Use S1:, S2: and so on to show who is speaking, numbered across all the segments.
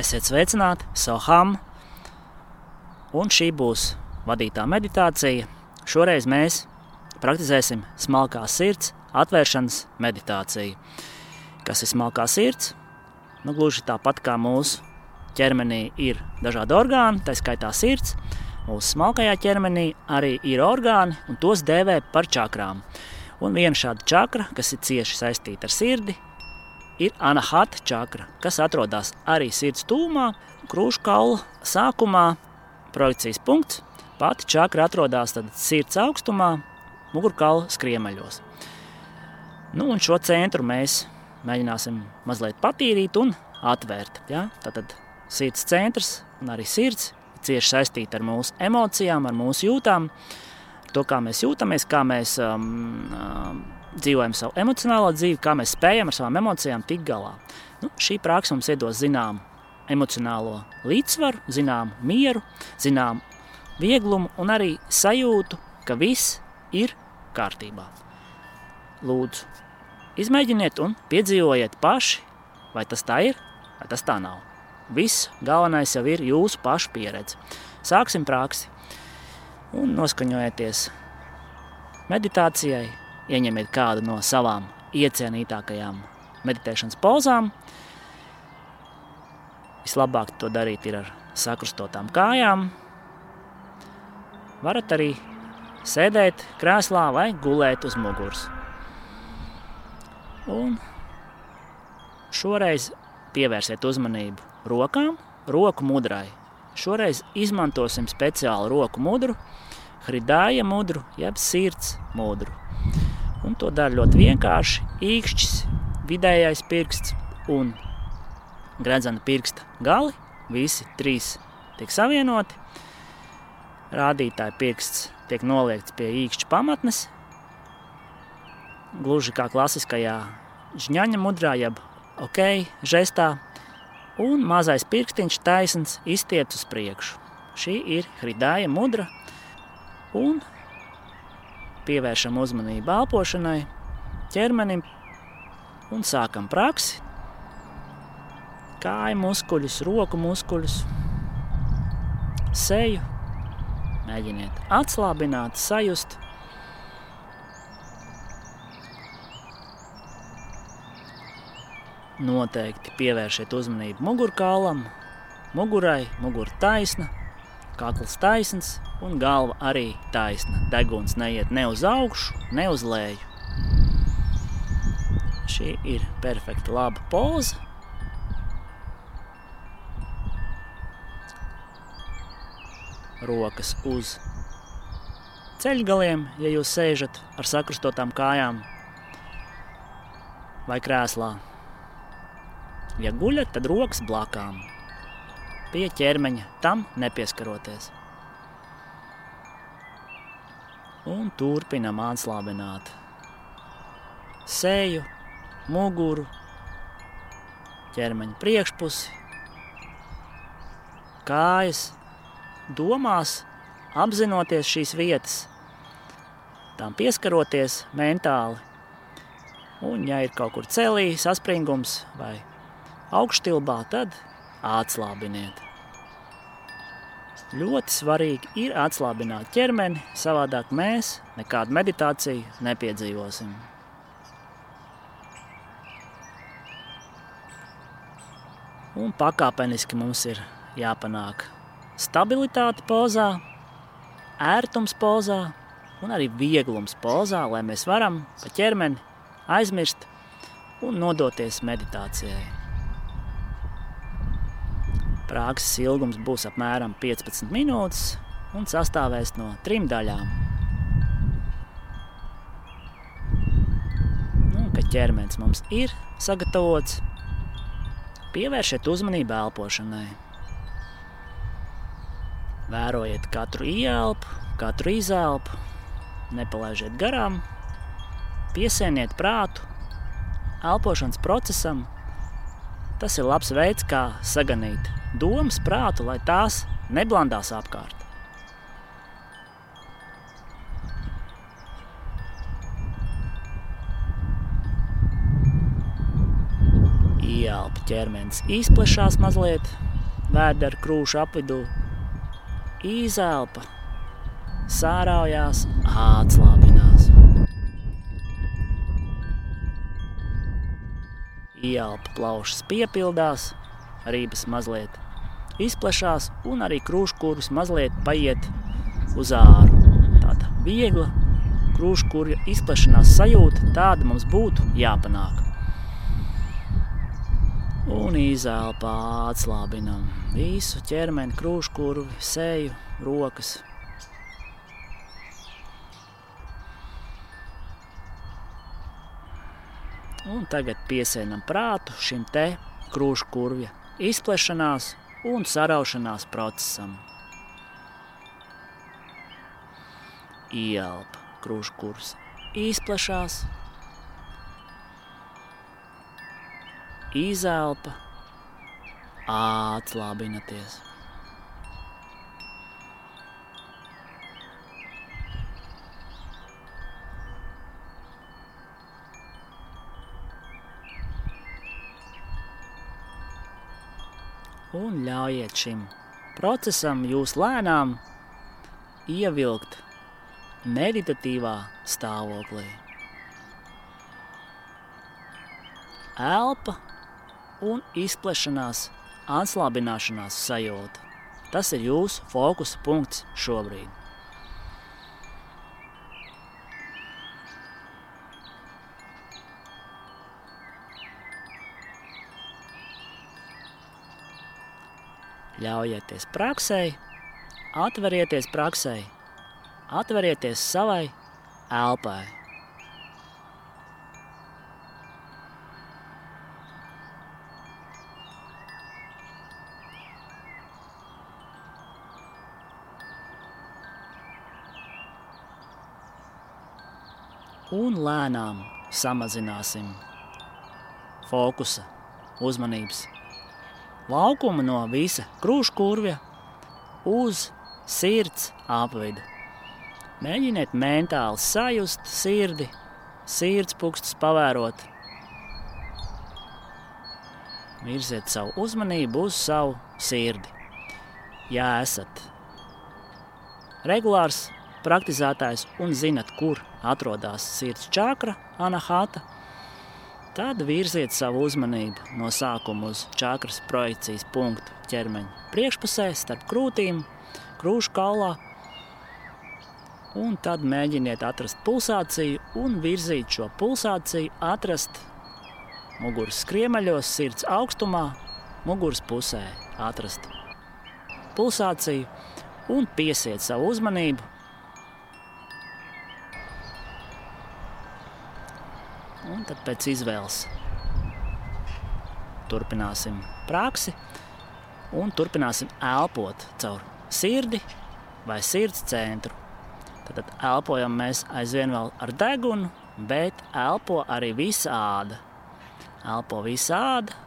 S1: Esiet sveicināti, Soham! Un šī būs vadītā meditācija. Šoreiz mēs praktizēsim smalkā sirds atvēršanas meditāciju. Kas ir smalkā sirds? Nu, gluži tāpat kā mūsu ķermenī ir dažādi orgāni, tā skaitā sirds. Mūsu smalkajā ķermenī arī ir orgāni, un tos dēvē par čakrām. Un viena šāda čakra, kas ir cieši saistīta ar sirdi, ir anahata čakra, kas atrodas arī sirds tūmā, krūškaula sākumā, projekcijas punkts. Pati čakra atrodas sirds augstumā, mugurkaula skriemeļos. Nu, un šo centru mēs mēģināsim mazliet patīrīt un atvērt. Ja? Tātad sirds centrs un arī sirds ir cieši saistīta ar mūsu emocijām, ar mūsu jūtām, ar to, kā mēs jūtamies, kā mēs um, um, dzīvojam savu emocionālo dzīvi, kā mēs spējam ar savām emocijām tikt galā. Nu, šī praksa mums iedos zināmu emocionālo līdzsvaru, zināmu mieru, zināmu vieglumu un arī sajūtu, ka viss ir kārtībā. Lūdzu, izmēģiniet un piedzīvojiet paši, vai tas tā ir, vai tas tā nav. Viss galvenais jau ir jūsu pašu pieredze. Sāksim praksi un noskaņojieties meditācijai, ieņemiet kādu no savām iecienītākajām meditēšanas pozām. Vislabāk to darīt ir ar sakrustotām kājām. Varat arī sēdēt krēslā vai gulēt uz muguras. Un šoreiz pievērsiet uzmanību rokām, roku mudrai. Šoreiz izmantosim speciālu roku mudru, hridāja mudru, jeb sirds mudru. Un to dara ļoti vienkārši. Īkšķis, vidējais pirksts un gredzena pirksta gali. Visi trīs tiek savienoti. Rādītāja pirksts tiek noliekts pie īkšķa pamatnes. Gluži kā klasiskajā žņaņa mudrā, jeb ok, žestā. Un mazais pirkstiņš taisns izstiep uz priekšu. Šī ir hridāja mudra. Un pievēršam uzmanību elpošanai, ķermenim un sākam praksi. Kāju muskuļus, roku muskuļus, seju. Mēģiniet atslābināt, sajust. Noteikti pievērsiet uzmanību mugurkaulam, mugurai, mugura kakls taisns, un galva arī taisna. Deguns neiet ne uz augšu, ne uz leju. Šī ir perfekta laba poza. Rokas uz ceļgaliem, ja jūs sēžat ar sakrustotām kājām vai krēslā. Ja guļat, tad rokas blakām pie ķermeņa, tam nepieskaroties un turpinam atslābināt seju, muguru, ķermeņa priekšpusi, kājas, domās, apzinoties šīs vietas, tām pieskaroties mentāli. Un, ja ir kaut kur celī, saspringums vai augšstilbā, tad atslābiniet. Ļoti svarīgi ir atslābināt ķermeni, savādāk mēs nekādu meditāciju nepiedzīvosim. Un pakāpeniski mums ir jāpanāk stabilitāte pozā, ērtums pozā un arī vieglums pozā, lai mēs varam pa ķermeni aizmirst un nodoties meditācijai. Prākses ilgums būs apmēram 15 minūtes un sastāvēs no trim daļām. Nu, kad ķermenis mums ir sagatavots, pievēršiet uzmanību elpošanai. Vērojiet katru ieelpu, katru izelpu, nepalaižiet garām, piesieniet prātu elpošanas procesam. Tas ir labs veids, kā saganīt domas, prātu, lai tās neblandās apkārt. Ielpa ķermenis izplešās mazliet, vēdera krūšu apvidū. Izelpa, sāraujās, atslābinās. Ielpa plaušas piepildās, rības mazliet izplešās, un arī krūškūris mazliet paiet uz āru. Tāda viegla krūškūra izplešanās sajūta, tāda mums būtu jāpanāk. Un izelpā atslābinam visu ķermeni, krūškūru, seju, rokas. Un tagad piesēnam prātu šim te krūškurvja izplešanās un saraušanās procesam. Ielpa krūškurs izplešās, izelpa, atslābināties. Un ļaujiet šim procesam jūs lēnām ievilkt meditatīvā stāvoklī. Elpa un izplešanās, atslābināšanās sajūta. Tas ir jūsu fokusa punkts šobrīd. Ļaujieties praksē, atverieties praksē, atverieties savai elpai. un lēnām samazināsim fokusa, uzmanības laukumu no visa krūškurvja uz sirds apvidu. Mēģiniet mentāli sajust sirdi, sirds pukstus pavērot. Virziet savu uzmanību uz savu sirdi. Ja esat regulārs praktizētājs un zinat, kur atrodas sirds čakra, anahata, tad virziet savu uzmanību no sākuma uz čakras projekcijas punktu ķermeņa priekšpusē, starp krūtīm, krūšu kaulā. Un tad mēģiniet atrast pulsāciju un virzīt šo pulsāciju, atrast muguras skriemeļos, sirds augstumā, muguras pusē, atrast pulsāciju un piesiet savu uzmanību Un tad pēc izvēles turpināsim praksi un turpināsim elpot caur sirdi vai sirds centru. Tad elpojam mēs aizvien vēl ar degunu, bet elpo arī visa āda. Elpo visa āda.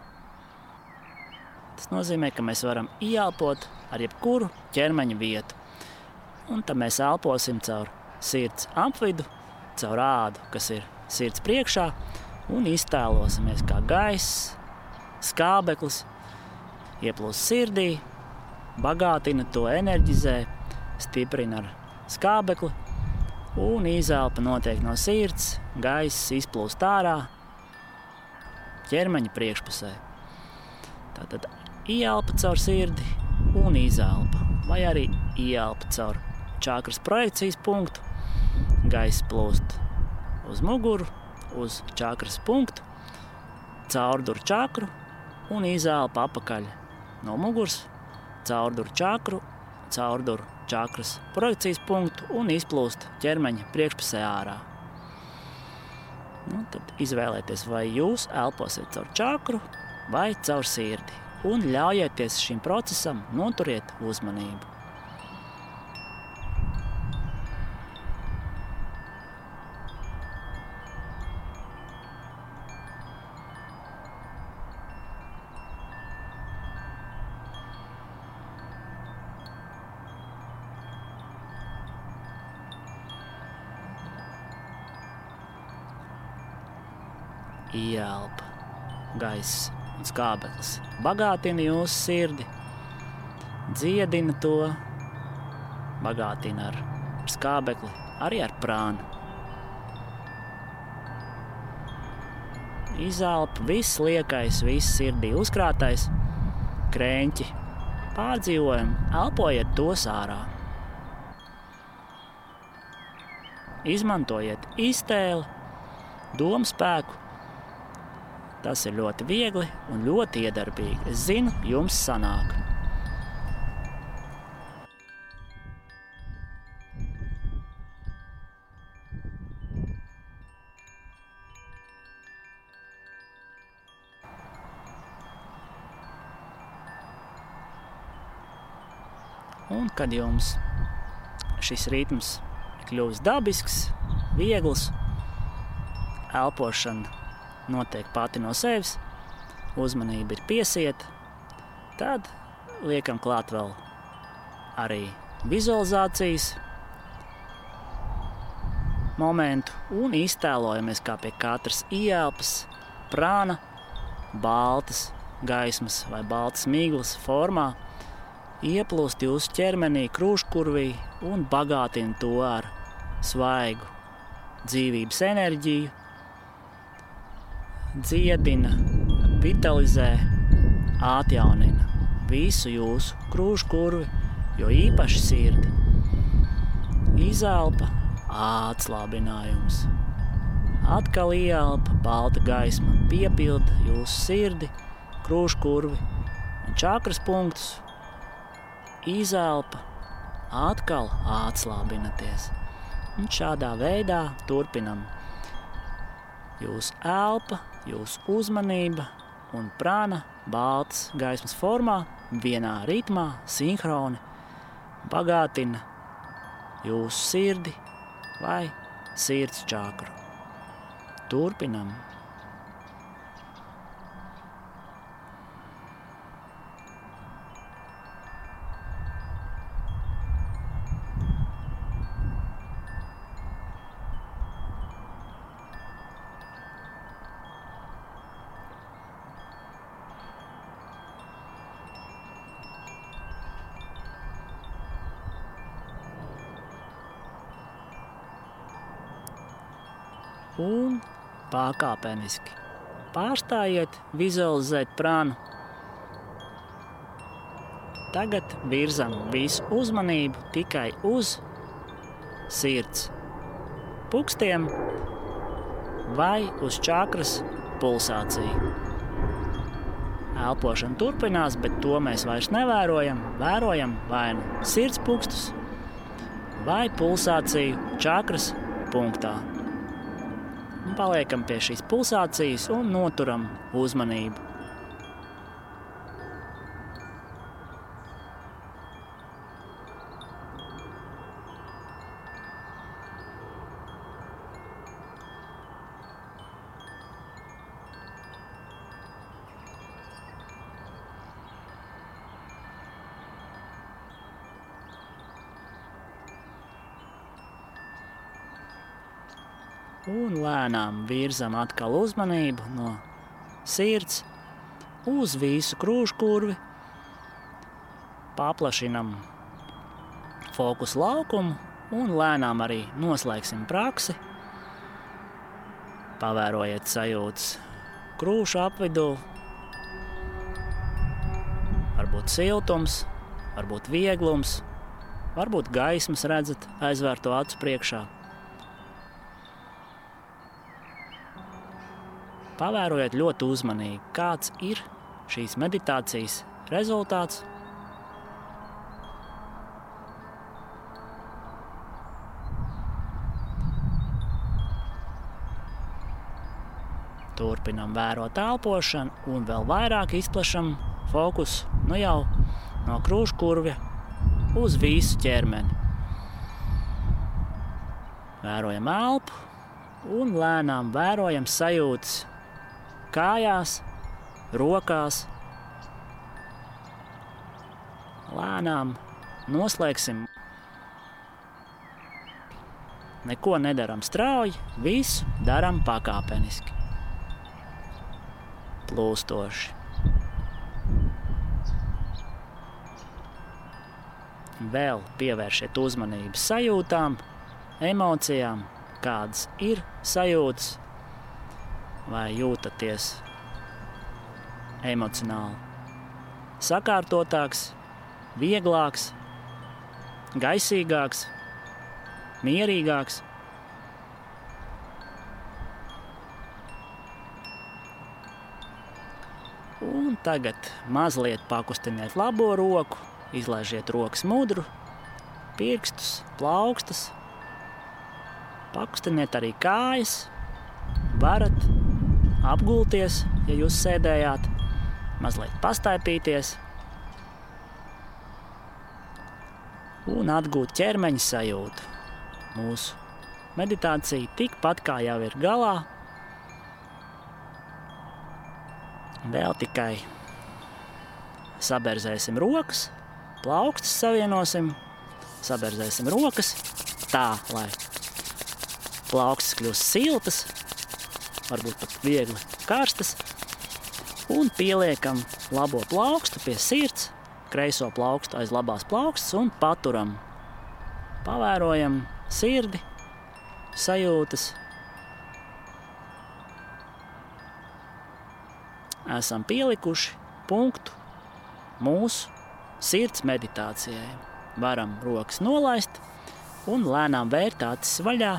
S1: Tas nozīmē, ka mēs varam ieelpot ar jebkuru ķermeņa vietu. Un tad mēs elposim caur sirds apvidu, caur ādu, kas ir sirds priekšā un iztēlosimies, kā gaiss, skābeklis ieplūst sirdī, bagātina to, enerģizē, stiprina ar skābekli un izelpa notiek no sirds, gaiss izplūst ārā ķermeņa priekšpusē. Tātad ieelpa caur sirdi un izelpa, vai arī ieelpa caur čakras projekcijas punktu, gaiss plūst uz muguru, uz čakras punktu, caurdur čakru un izelpa apakaļ no muguras, caurdur čakru, caurdur čakras projekcijas punktu un izplūst ķermeņa priekšpusē ārā. Nu, tad izvēlieties, vai jūs elposiet caur čakru vai caur sirdi un ļaujieties šim procesam noturiet uzmanību. Ielpa, gaiss un skābeklis bagātina jūsu sirdi, dziedina to, bagātina ar skābekli, arī ar prānu. Izelpa viss liekais, viss sirdī uzkrātais, krēņķi. Pārdzīvojam, elpojiet tos ārā. Izmantojiet iztēli, domu spēku. Tas ir ļoti viegli un ļoti iedarbīgi. Es zinu, jums sanāk. Un kad jums šis ritms kļūst dabisks, viegls, elpošana notiek pati no sevis, uzmanība ir piesieta, tad liekam klāt vēl arī vizualizācijas momentu un iztēlojamies, kā pie katras ieelpas prāna baltas gaismas vai baltas miglas formā ieplūst jūsu ķermenī, krūškurvī un bagātina to ar svaigu dzīvības enerģiju, dziedina, vitalizē, atjaunina visu jūsu krūškurvi, jo īpaši sirdi. Izelpa, atslābinājums. Atkal ielpa, balta gaisma piepilda jūsu sirdi, krūškurvi un čakras punktus izelpa, atkal atslābināties. Un šādā veidā turpinam. Jūsu elpa, jūsu uzmanība un prāna balts gaismas formā, vienā ritmā, sinhroni bagātina jūsu sirdi vai sirds čakru. Turpinam un pakāpeniski pārstājiet vizualizēt prānu. Tagad virzam visu uzmanību tikai uz sirds pukstiem vai uz čakras pulsāciju. Elpošana turpinās, bet to mēs vairs nevērojam. Vērojam vai nu sirds pukstus vai pulsāciju čakras punktā. Paliekam pie šīs pulsācijas un noturam uzmanību. Un lēnām virzam atkal uzmanību no sirds uz visu krūškurvi. Paplašinam fokusu laukumu un lēnām arī noslēgsim praksi. Pavērojiet sajūtas krūšu apvidū. Varbūt siltums, varbūt vieglums, varbūt gaismas redzat aizvērto acu priekšā. Pavērojiet ļoti uzmanīgi, kāds ir šīs meditācijas rezultāts. Turpinam vērot elpošanu un vēl vairāk izplatām fokusu nu jau no krūškurvja uz visu ķermeni. Vērojam elpu un lēnām vērojam sajūtas kājās, rokās. Lēnām noslēgsim. Neko nedaram strauji, visu darām pakāpeniski. Plūstoši. vēl pievēršiet uzmanību sajūtām, emocijām, kādas ir sajūtas, vai jūtaties emocionāli sakārtotāks, vieglāks, gaisīgāks, mierīgāks. Un tagad mazliet pakustiniet labo roku, izlaižiet rokas mudru, pirkstus, plaukstus. Pakustiniet arī kājas. Varat apgulties, ja jūs sēdējāt, mazliet pastaipīties un atgūt ķermeņa sajūtu. Mūsu meditācija tikpat kā jau ir galā, Vēl tikai saberzēsim rokas, plaukstus savienosim, saberzēsim rokas tā, lai plaukstas kļūst siltas, varbūt pat viegli karstas, un pieliekam labo plaukstu pie sirds, kreiso plaukstu aiz labās plaukstas un paturam. Pavērojam sirdi, sajūtas, esam pielikuši punktu mūsu sirds meditācijai. Varam rokas nolaist un lēnām vērt acis vaļā.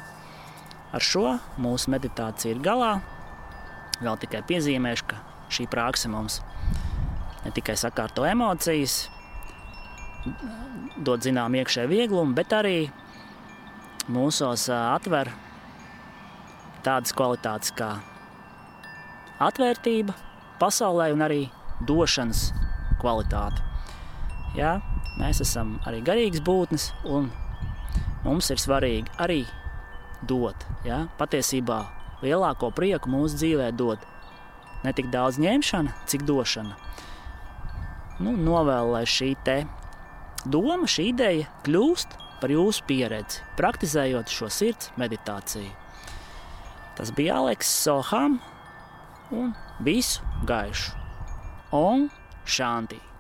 S1: Ar šo mūsu meditācija ir galā. Vēl tikai piezīmēšu, ka šī praksa mums ne tikai sakārto emocijas, dod zinām iekšēju vieglumu, bet arī mūsos atver tādas kvalitātes kā atvērtība, pasaulē un arī došanas kvalitāti. Jā, mēs esam arī garīgas būtnes, un mums ir svarīgi arī dot. Jā. Patiesībā lielāko prieku mūsu dzīvē dod ne tik daudz ņemšana, cik došana. Nu, novēlu, lai šī doma, šī ideja kļūst par jūsu pieredzi, praktizējot šo sirds meditāciju. Tas bija Aleks Soham un visu gaišu. Un šanti!